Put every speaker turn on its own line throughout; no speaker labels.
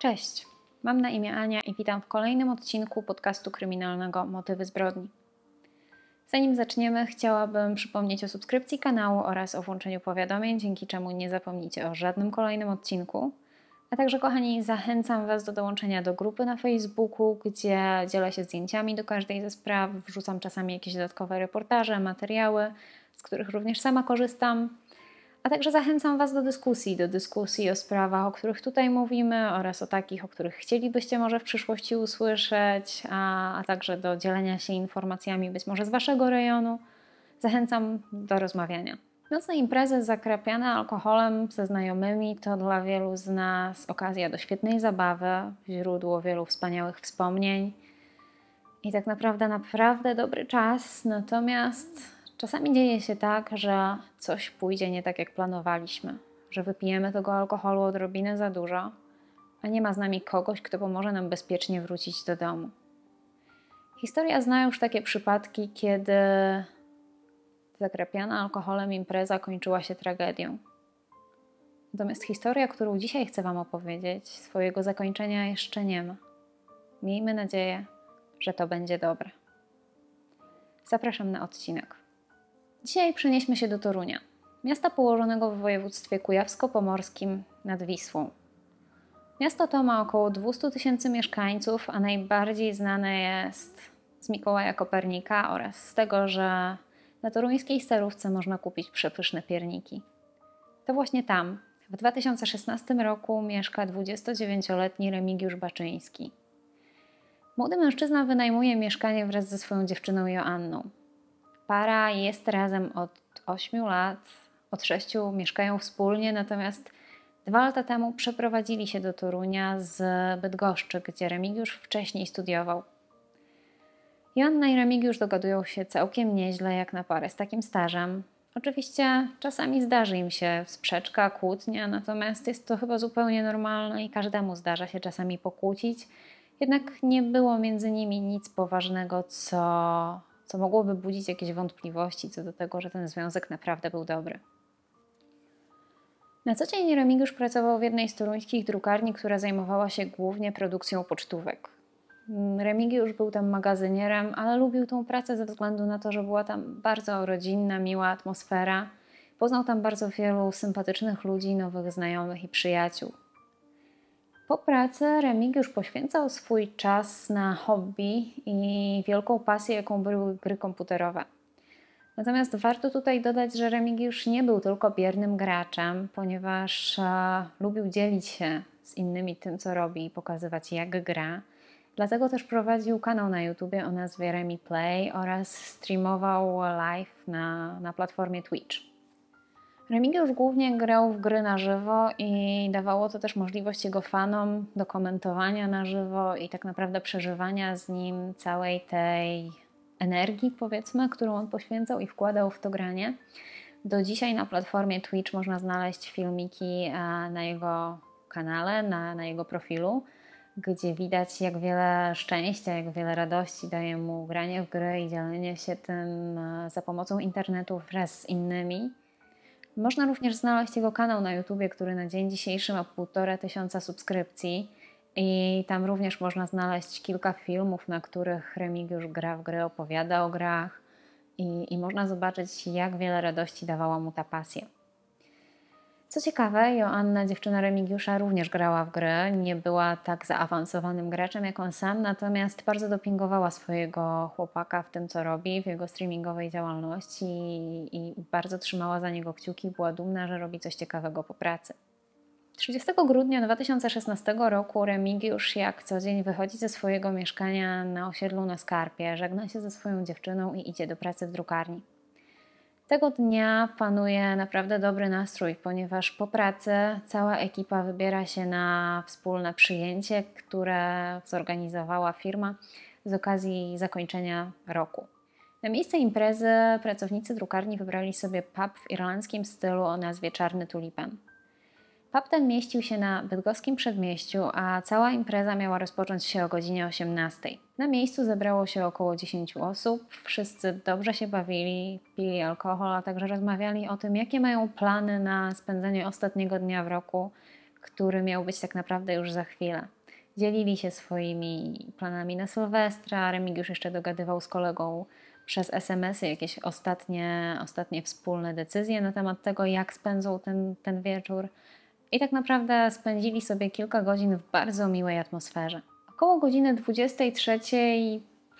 Cześć, mam na imię Ania i witam w kolejnym odcinku podcastu kryminalnego Motywy zbrodni. Zanim zaczniemy, chciałabym przypomnieć o subskrypcji kanału oraz o włączeniu powiadomień, dzięki czemu nie zapomnicie o żadnym kolejnym odcinku. A także, kochani, zachęcam Was do dołączenia do grupy na Facebooku, gdzie dzielę się zdjęciami do każdej ze spraw, wrzucam czasami jakieś dodatkowe reportaże, materiały, z których również sama korzystam. A także zachęcam Was do dyskusji, do dyskusji o sprawach, o których tutaj mówimy oraz o takich, o których chcielibyście może w przyszłości usłyszeć, a, a także do dzielenia się informacjami być może z Waszego rejonu. Zachęcam do rozmawiania. Nocne imprezy zakrapiane alkoholem ze znajomymi to dla wielu z nas okazja do świetnej zabawy, źródło wielu wspaniałych wspomnień i tak naprawdę naprawdę dobry czas. Natomiast czasami dzieje się tak, że coś pójdzie nie tak jak planowaliśmy, że wypijemy tego alkoholu odrobinę za dużo, a nie ma z nami kogoś, kto pomoże nam bezpiecznie wrócić do domu. Historia zna już takie przypadki, kiedy zakrapiana alkoholem impreza kończyła się tragedią. Natomiast historia, którą dzisiaj chcę Wam opowiedzieć, swojego zakończenia jeszcze nie ma. Miejmy nadzieję, że to będzie dobre. Zapraszam na odcinek. Dzisiaj przenieśmy się do Torunia, miasta położonego w województwie kujawsko-pomorskim nad Wisłą. Miasto to ma około 200 tysięcy mieszkańców, a najbardziej znane jest z Mikołaja Kopernika oraz z tego, że na toruńskiej starówce można kupić przepyszne pierniki. To właśnie tam, w 2016 roku mieszka 29-letni Remigiusz Baczyński. Młody mężczyzna wynajmuje mieszkanie wraz ze swoją dziewczyną Joanną. Para jest razem od 8 lat, od 6 mieszkają wspólnie, natomiast dwa lata temu przeprowadzili się do Torunia z Bydgoszczy, gdzie Remigiusz wcześniej studiował. Joanna i Remigiusz dogadują się całkiem nieźle jak na parę z takim stażem. Oczywiście czasami zdarzy im się sprzeczka, kłótnia, natomiast jest to chyba zupełnie normalne i każdemu zdarza się czasami pokłócić. Jednak nie było między nimi nic poważnego, co, co mogłoby budzić jakieś wątpliwości co do tego, że ten związek naprawdę był dobry. Na co dzień Remigiusz pracował w jednej z toruńskich drukarni, która zajmowała się głównie produkcją pocztówek. Remigiusz był tam magazynierem, ale lubił tą pracę ze względu na to, że była tam bardzo rodzinna, miła atmosfera. Poznał tam bardzo wielu sympatycznych ludzi, nowych znajomych i przyjaciół. Po pracy Remigiusz poświęcał swój czas na hobby i wielką pasję, jaką były gry komputerowe. Natomiast warto tutaj dodać, że Remigiusz nie był tylko biernym graczem, ponieważ e, lubił dzielić się z innymi tym, co robi i pokazywać, jak gra. Dlatego też prowadził kanał na YouTubie o nazwie Remi Play oraz streamował live na, na platformie Twitch. Remigiusz głównie grał w gry na żywo i dawało to też możliwość jego fanom do komentowania na żywo i tak naprawdę przeżywania z nim całej tej energii, powiedzmy, którą on poświęcał i wkładał w to granie. Do dzisiaj na platformie Twitch można znaleźć filmiki e, na jego kanale, na, na jego profilu gdzie widać, jak wiele szczęścia, jak wiele radości daje mu granie w gry i dzielenie się tym e, za pomocą internetu wraz z innymi. Można również znaleźć jego kanał na YouTubie, który na dzień dzisiejszy ma półtora tysiąca subskrypcji. I tam również można znaleźć kilka filmów, na których Remigiusz gra w gry, opowiada o grach i, i można zobaczyć, jak wiele radości dawała mu ta pasja. Co ciekawe, Joanna, dziewczyna Remigiusza, również grała w gry. Nie była tak zaawansowanym graczem jak on sam, natomiast bardzo dopingowała swojego chłopaka w tym, co robi, w jego streamingowej działalności i, i bardzo trzymała za niego kciuki. Była dumna, że robi coś ciekawego po pracy. 30 grudnia 2016 roku Remigiusz jak co dzień wychodzi ze swojego mieszkania na osiedlu na Skarpie, żegna się ze swoją dziewczyną i idzie do pracy w drukarni. Tego dnia panuje naprawdę dobry nastrój, ponieważ po pracy cała ekipa wybiera się na wspólne przyjęcie, które zorganizowała firma z okazji zakończenia roku. Na miejsce imprezy pracownicy drukarni wybrali sobie pub w irlandzkim stylu o nazwie Czarny Tulipan. Pub ten mieścił się na bydgoskim przedmieściu, a cała impreza miała rozpocząć się o godzinie 18. Na miejscu zebrało się około 10 osób. Wszyscy dobrze się bawili, pili alkohol, a także rozmawiali o tym, jakie mają plany na spędzenie ostatniego dnia w roku, który miał być tak naprawdę już za chwilę. Dzielili się swoimi planami na Sylwestra. Remigiusz jeszcze dogadywał z kolegą przez SMS-y jakieś ostatnie, ostatnie wspólne decyzje na temat tego, jak spędzą ten, ten wieczór. I tak naprawdę spędzili sobie kilka godzin w bardzo miłej atmosferze. Około godziny 23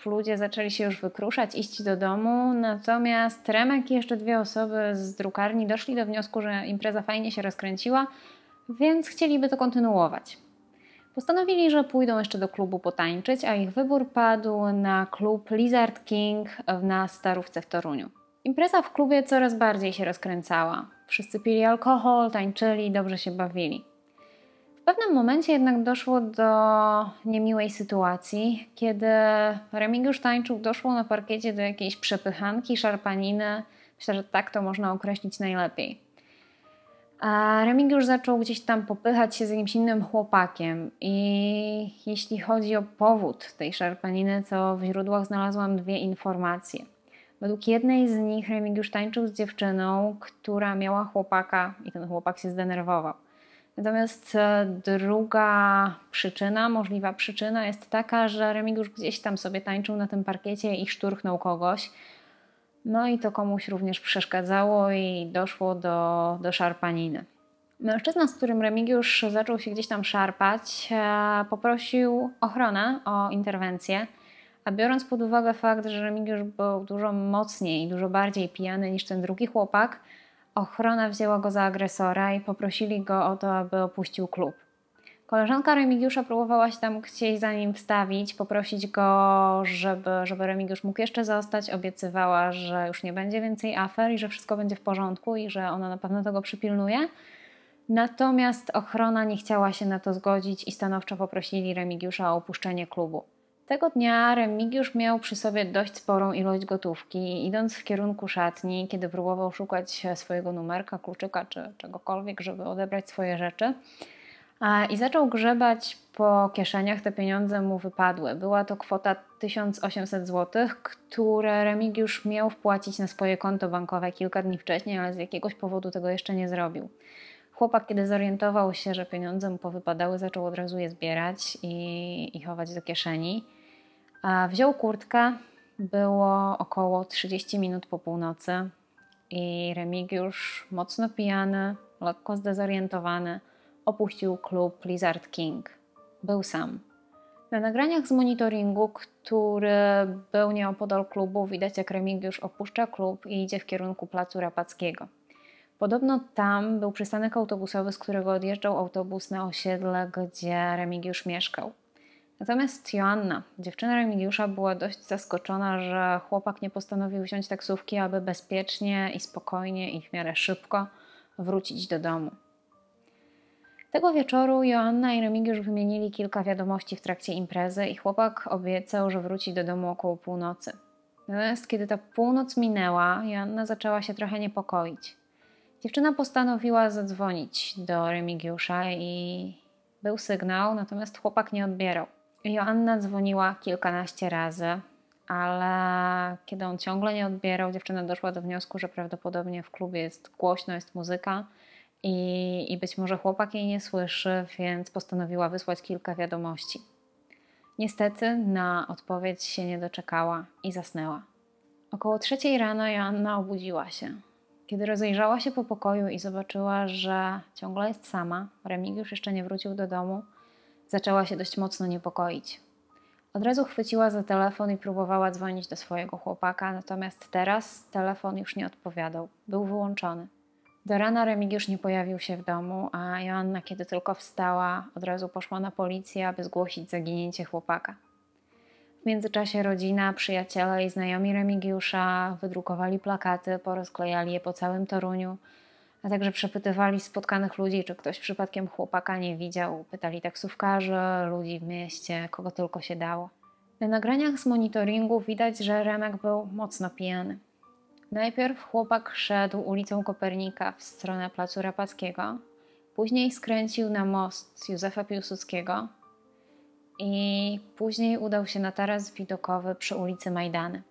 ludzie zaczęli się już wykruszać, iść do domu, natomiast Remek i jeszcze dwie osoby z drukarni doszli do wniosku, że impreza fajnie się rozkręciła, więc chcieliby to kontynuować. Postanowili, że pójdą jeszcze do klubu potańczyć, a ich wybór padł na klub Lizard King na Starówce w Toruniu. Impreza w klubie coraz bardziej się rozkręcała. Wszyscy pili alkohol, tańczyli, dobrze się bawili. Pewnym momencie jednak doszło do niemiłej sytuacji, kiedy Remigiusz tańczył, doszło na parkiecie do jakiejś przepychanki, szarpaniny. Myślę, że tak to można określić najlepiej. A Remigiusz zaczął gdzieś tam popychać się z jakimś innym chłopakiem i jeśli chodzi o powód tej szarpaniny, to w źródłach znalazłam dwie informacje. Według jednej z nich Remigiusz tańczył z dziewczyną, która miała chłopaka i ten chłopak się zdenerwował. Natomiast e, druga przyczyna, możliwa przyczyna jest taka, że Remigiusz gdzieś tam sobie tańczył na tym parkiecie i szturchnął kogoś. No i to komuś również przeszkadzało i doszło do, do szarpaniny. Mężczyzna, z którym Remigiusz zaczął się gdzieś tam szarpać, e, poprosił ochronę o interwencję. A biorąc pod uwagę fakt, że Remigiusz był dużo mocniej, dużo bardziej pijany niż ten drugi chłopak, ochrona wzięła go za agresora i poprosili go o to, aby opuścił klub. Koleżanka Remigiusza próbowała się tam gdzieś za nim wstawić, poprosić go, żeby, żeby Remigiusz mógł jeszcze zostać. Obiecywała, że już nie będzie więcej afer i że wszystko będzie w porządku i że ona na pewno tego przypilnuje. Natomiast ochrona nie chciała się na to zgodzić i stanowczo poprosili Remigiusza o opuszczenie klubu. Tego dnia Remigiusz miał przy sobie dość sporą ilość gotówki idąc w kierunku szatni, kiedy próbował szukać swojego numerka, kluczyka czy czegokolwiek, żeby odebrać swoje rzeczy, i zaczął grzebać po kieszeniach, te pieniądze mu wypadły. Była to kwota 1800 zł, które Remigiusz miał wpłacić na swoje konto bankowe kilka dni wcześniej, ale z jakiegoś powodu tego jeszcze nie zrobił. Chłopak, kiedy zorientował się, że pieniądze mu powypadały, zaczął od razu je zbierać i, i chować do kieszeni. Wziął kurtkę, było około 30 minut po północy i Remigiusz, mocno pijany, lekko zdezorientowany, opuścił klub Lizard King. Był sam. Na nagraniach z monitoringu, który był nieopodal klubu, widać jak Remigiusz opuszcza klub i idzie w kierunku placu Rapackiego. Podobno tam był przystanek autobusowy, z którego odjeżdżał autobus na osiedle, gdzie Remigiusz mieszkał. Natomiast Joanna, dziewczyna Remigiusza, była dość zaskoczona, że chłopak nie postanowił wziąć taksówki, aby bezpiecznie i spokojnie i w miarę szybko wrócić do domu. Tego wieczoru Joanna i Remigiusz wymienili kilka wiadomości w trakcie imprezy i chłopak obiecał, że wróci do domu około północy. Natomiast kiedy ta północ minęła, Joanna zaczęła się trochę niepokoić. Dziewczyna postanowiła zadzwonić do Remigiusza i był sygnał, natomiast chłopak nie odbierał. Joanna dzwoniła kilkanaście razy, ale kiedy on ciągle nie odbierał, dziewczyna doszła do wniosku, że prawdopodobnie w klubie jest głośno, jest muzyka i, i być może chłopak jej nie słyszy, więc postanowiła wysłać kilka wiadomości. Niestety na odpowiedź się nie doczekała i zasnęła. Około trzeciej rano Joanna obudziła się. Kiedy rozejrzała się po pokoju i zobaczyła, że ciągle jest sama, Remigiusz jeszcze nie wrócił do domu, zaczęła się dość mocno niepokoić. Od razu chwyciła za telefon i próbowała dzwonić do swojego chłopaka, natomiast teraz telefon już nie odpowiadał, był wyłączony. Do rana Remigiusz nie pojawił się w domu, a Joanna, kiedy tylko wstała, od razu poszła na policję, aby zgłosić zaginięcie chłopaka. W międzyczasie rodzina, przyjaciele i znajomi Remigiusza wydrukowali plakaty, porozklejali je po całym Toruniu, a także przepytywali spotkanych ludzi, czy ktoś przypadkiem chłopaka nie widział. Pytali taksówkarzy, ludzi w mieście, kogo tylko się dało. Na nagraniach z monitoringu widać, że Remek był mocno pijany. Najpierw chłopak szedł ulicą Kopernika w stronę Placu Rapackiego, później skręcił na most Józefa Piłsudskiego i później udał się na taras widokowy przy ulicy Majdany.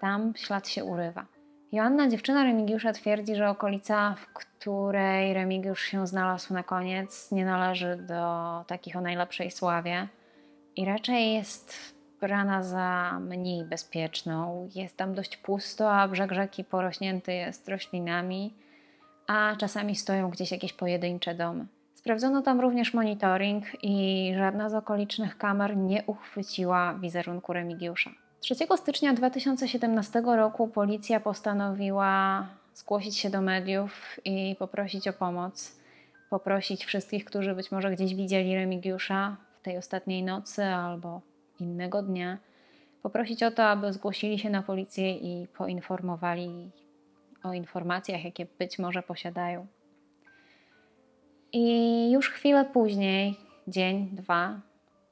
Tam ślad się urywa. Joanna, dziewczyna Remigiusza, twierdzi, że okolica, w której Remigiusz się znalazł na koniec, nie należy do takich o najlepszej sławie i raczej jest brana za mniej bezpieczną. Jest tam dość pusto, a brzeg rzeki porośnięty jest roślinami, a czasami stoją gdzieś jakieś pojedyncze domy. Sprawdzono tam również monitoring i żadna z okolicznych kamer nie uchwyciła wizerunku Remigiusza. 3 stycznia 2017 roku policja postanowiła zgłosić się do mediów i poprosić o pomoc. Poprosić wszystkich, którzy być może gdzieś widzieli Remigiusza w tej ostatniej nocy albo innego dnia, poprosić o to, aby zgłosili się na policję i poinformowali o informacjach, jakie być może posiadają. I już chwilę później, dzień, dwa,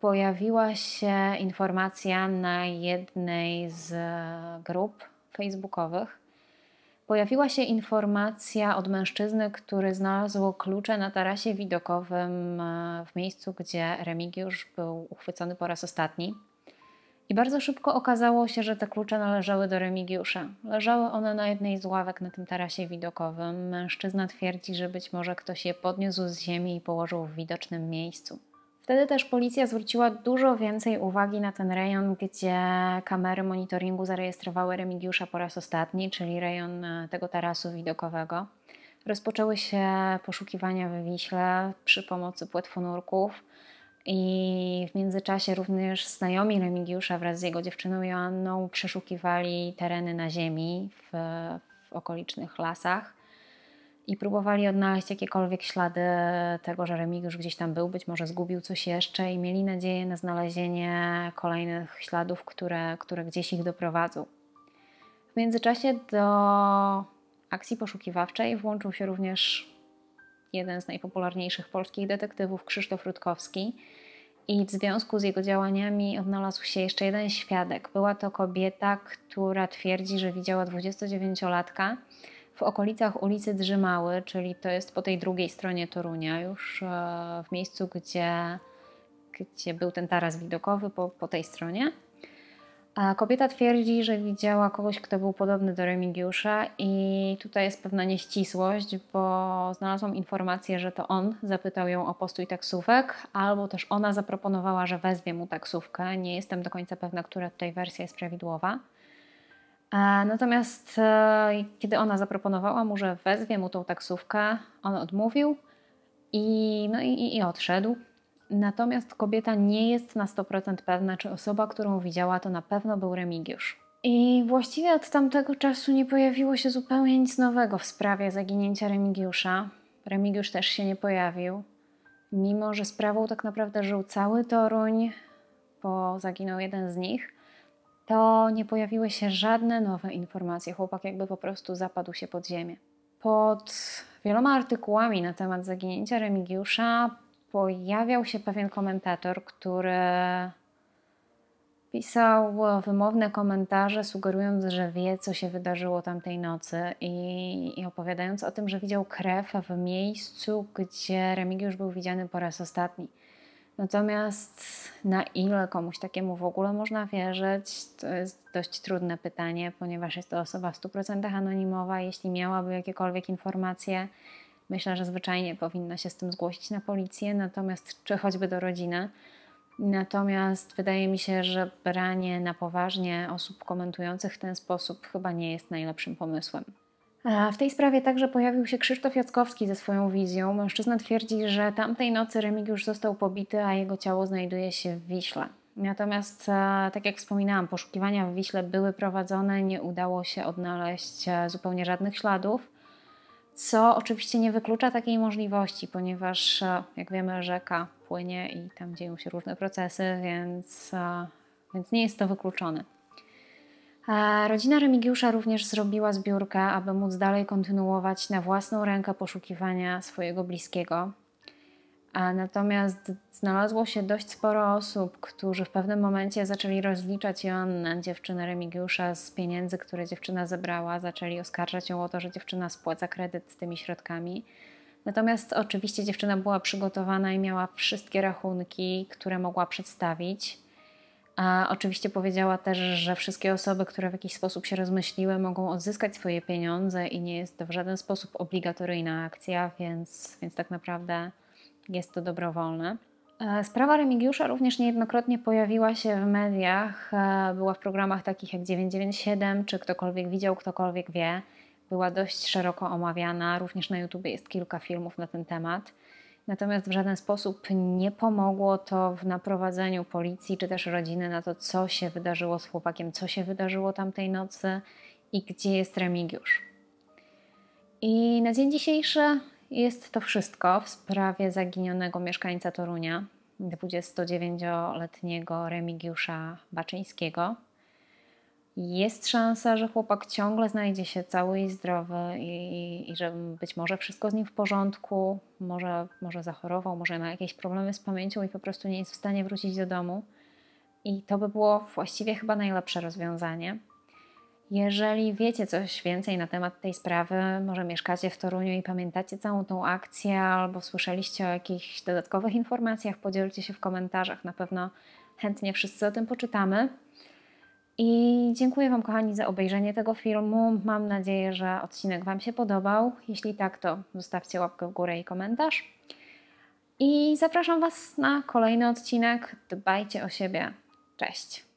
pojawiła się informacja na jednej z grup facebookowych. Pojawiła się informacja od mężczyzny, który znalazł klucze na tarasie widokowym e, w miejscu, gdzie Remigiusz był uchwycony po raz ostatni. I bardzo szybko okazało się, że te klucze należały do Remigiusza. Leżały one na jednej z ławek na tym tarasie widokowym. Mężczyzna twierdzi, że być może ktoś je podniósł z ziemi i położył w widocznym miejscu. Wtedy też policja zwróciła dużo więcej uwagi na ten rejon, gdzie kamery monitoringu zarejestrowały Remigiusza po raz ostatni, czyli rejon e, tego tarasu widokowego. Rozpoczęły się poszukiwania we Wiśle przy pomocy płetwonurków. I w międzyczasie również znajomi Remigiusza wraz z jego dziewczyną Joanną przeszukiwali tereny na ziemi w, w okolicznych lasach i próbowali odnaleźć jakiekolwiek ślady tego, że Remigiusz gdzieś tam był, być może zgubił coś jeszcze i mieli nadzieję na znalezienie kolejnych śladów, które, które gdzieś ich doprowadzą. W międzyczasie do akcji poszukiwawczej włączył się również jeden z najpopularniejszych polskich detektywów, Krzysztof Rutkowski. I w związku z jego działaniami odnalazł się jeszcze jeden świadek. Była to kobieta, która twierdzi, że widziała 29-latka w okolicach ulicy Drzymały, czyli to jest po tej drugiej stronie Torunia, już e, w miejscu, gdzie, gdzie był ten taras widokowy po, po tej stronie. A kobieta twierdzi, że widziała kogoś, kto był podobny do Remigiusza, i tutaj jest pewna nieścisłość, bo znalazłam informację, że to on zapytał ją o postój taksówek, albo też ona zaproponowała, że wezwie mu taksówkę. Nie jestem do końca pewna, która tutaj wersja jest prawidłowa. Natomiast e, kiedy ona zaproponowała mu, że wezwie mu tą taksówkę, on odmówił i, no i, i odszedł. Natomiast kobieta nie jest na 100% pewna, czy osoba, którą widziała, to na pewno był Remigiusz. I właściwie od tamtego czasu nie pojawiło się zupełnie nic nowego w sprawie zaginięcia Remigiusza. Remigiusz też się nie pojawił, mimo że sprawą tak naprawdę żył cały Toruń, bo zaginął jeden z nich. To nie pojawiły się żadne nowe informacje. Chłopak jakby po prostu zapadł się pod ziemię. Pod wieloma artykułami na temat zaginięcia Remigiusza pojawiał się pewien komentator, który pisał wymowne komentarze, sugerując, że wie, co się wydarzyło tamtej nocy i, i opowiadając o tym, że widział krew w miejscu, gdzie Remigiusz był widziany po raz ostatni. Natomiast na ile komuś takiemu w ogóle można wierzyć, to jest dość trudne pytanie, ponieważ jest to osoba w 100% anonimowa. Jeśli miałaby jakiekolwiek informacje, Myślę, że zwyczajnie powinna się z tym zgłosić na policję, natomiast czy choćby do rodziny. Natomiast wydaje mi się, że branie na poważnie osób komentujących w ten sposób chyba nie jest najlepszym pomysłem. W tej sprawie także pojawił się Krzysztof Jackowski ze swoją wizją. Mężczyzna twierdzi, że tamtej nocy Remigiusz został pobity, a jego ciało znajduje się w Wiśle. Natomiast, e, tak jak wspominałam, poszukiwania w Wiśle były prowadzone, nie udało się odnaleźć e, zupełnie żadnych śladów co oczywiście nie wyklucza takiej możliwości, ponieważ e, jak wiemy, rzeka płynie i tam dzieją się różne procesy, więc, więc nie jest to wykluczone. Rodzina Remigiusza również zrobiła zbiórkę, aby móc dalej kontynuować na własną rękę poszukiwania swojego bliskiego. Natomiast znalazło się dość sporo osób, którzy w pewnym momencie zaczęli rozliczać Joannę, dziewczynę Remigiusza, z pieniędzy, które dziewczyna zebrała. Zaczęli oskarżać ją o to, że dziewczyna spłaca kredyt z tymi środkami. Natomiast oczywiście dziewczyna była przygotowana i miała wszystkie rachunki, które mogła przedstawić. A oczywiście powiedziała też, że wszystkie osoby, które w jakiś sposób się rozmyśliły, mogą odzyskać swoje pieniądze i nie jest to w żaden sposób obligatoryjna akcja, więc, więc tak naprawdę jest to dobrowolne. E, sprawa Remigiusza również niejednokrotnie pojawiła się w mediach. E, była w programach takich jak 997, czy ktokolwiek widział, ktokolwiek wie. Była dość szeroko omawiana. Również na YouTube jest kilka filmów na ten temat. Natomiast w żaden sposób nie pomogło to w naprowadzeniu policji czy też rodziny na to, co się wydarzyło z chłopakiem, co się wydarzyło tamtej nocy i gdzie jest Remigiusz. I na dzień dzisiejszy jest to wszystko w sprawie zaginionego mieszkańca Torunia, 29-letniego Remigiusza Baczyńskiego. Jest szansa, że chłopak ciągle znajdzie się cały i zdrowy i, i że być może wszystko z nim w porządku, może, może zachorował, może ma jakieś problemy z pamięcią i po prostu nie jest w stanie wrócić do domu. I to by było właściwie chyba najlepsze rozwiązanie. Jeżeli wiecie coś więcej na temat tej sprawy, może mieszkacie w Toruniu i pamiętacie całą tą akcję, albo słyszeliście o jakichś dodatkowych informacjach, podzielcie się w komentarzach. Na pewno chętnie wszyscy o tym poczytamy. I dziękuję Wam, kochani, za obejrzenie tego filmu. Mam nadzieję, że odcinek Wam się podobał. Jeśli tak, to zostawcie łapkę w górę i komentarz. I zapraszam Was na kolejny odcinek. Dbajcie o siebie. Cześć.